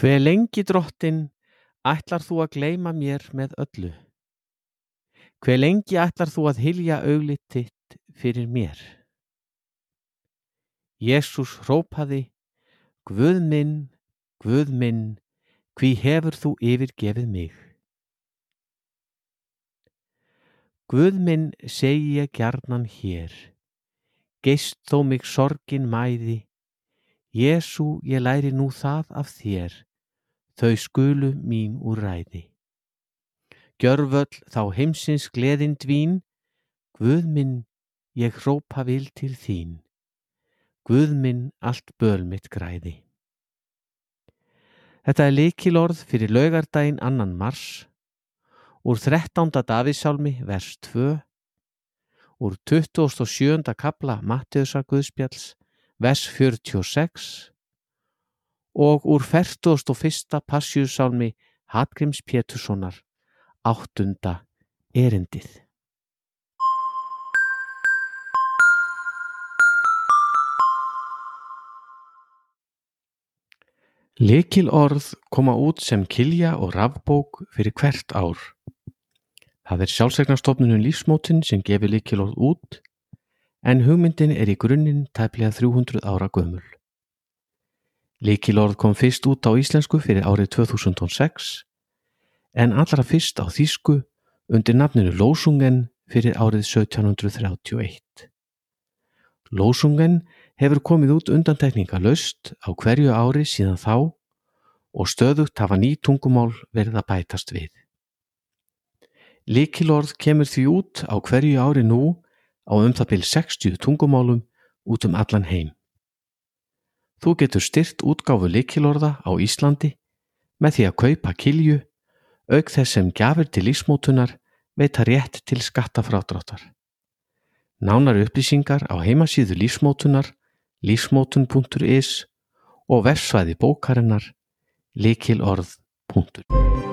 Hve lengi drottinn ætlar þú að gleyma mér með öllu? Hve lengi ætlar þú að hylja auglit þitt fyrir mér? Jésús hrópaði, Guð minn, Guð minn, hví hefur þú yfirgefið mig? Guð minn segi ég gjarnan hér, geist þó mig sorgin mæði, Jésú ég læri nú það af þér, þau skulu mín úr ræði. Gjörvöll þá heimsins gleðin dvín, Guð minn ég hrópa vil til þín, Guð minn allt böl mitt græði. Þetta er leikilorð fyrir laugardaginn annan mars, úr 13. Davísálmi vers 2, úr 27. kapla Mattiðsar Guðspjalls vers 46 og úr 41. Passjúsálmi Hallgríms Péturssonar áttunda erindið. Lekil orð koma út sem kilja og rafbók fyrir hvert ár. Það er sjálfsegnarstofnunum lífsmótin sem gefur lekil orð út en hugmyndin er í grunninn tæplega 300 ára gömul. Lekilorð kom fyrst út á íslensku fyrir árið 2006 en allra fyrst á þýsku undir nafninu Lósungen fyrir árið 1731. Lósungen hefur komið út undantekninga löst á hverju ári síðan þá og stöðugt hafa ný tungumál verið að bætast við. Likilorð kemur því út á hverju ári nú á um það byrj 60 tungumálum út um allan heim. Þú getur styrt útgáfu likilorða á Íslandi með því að kaupa kilju auk þess sem gjafir til lífsmótunar veita rétt til skattafrádráttar. Nánar upplýsingar á heimasíðu lífsmótunar lífsmótun.is og versvæði bókarinnar likilorð.is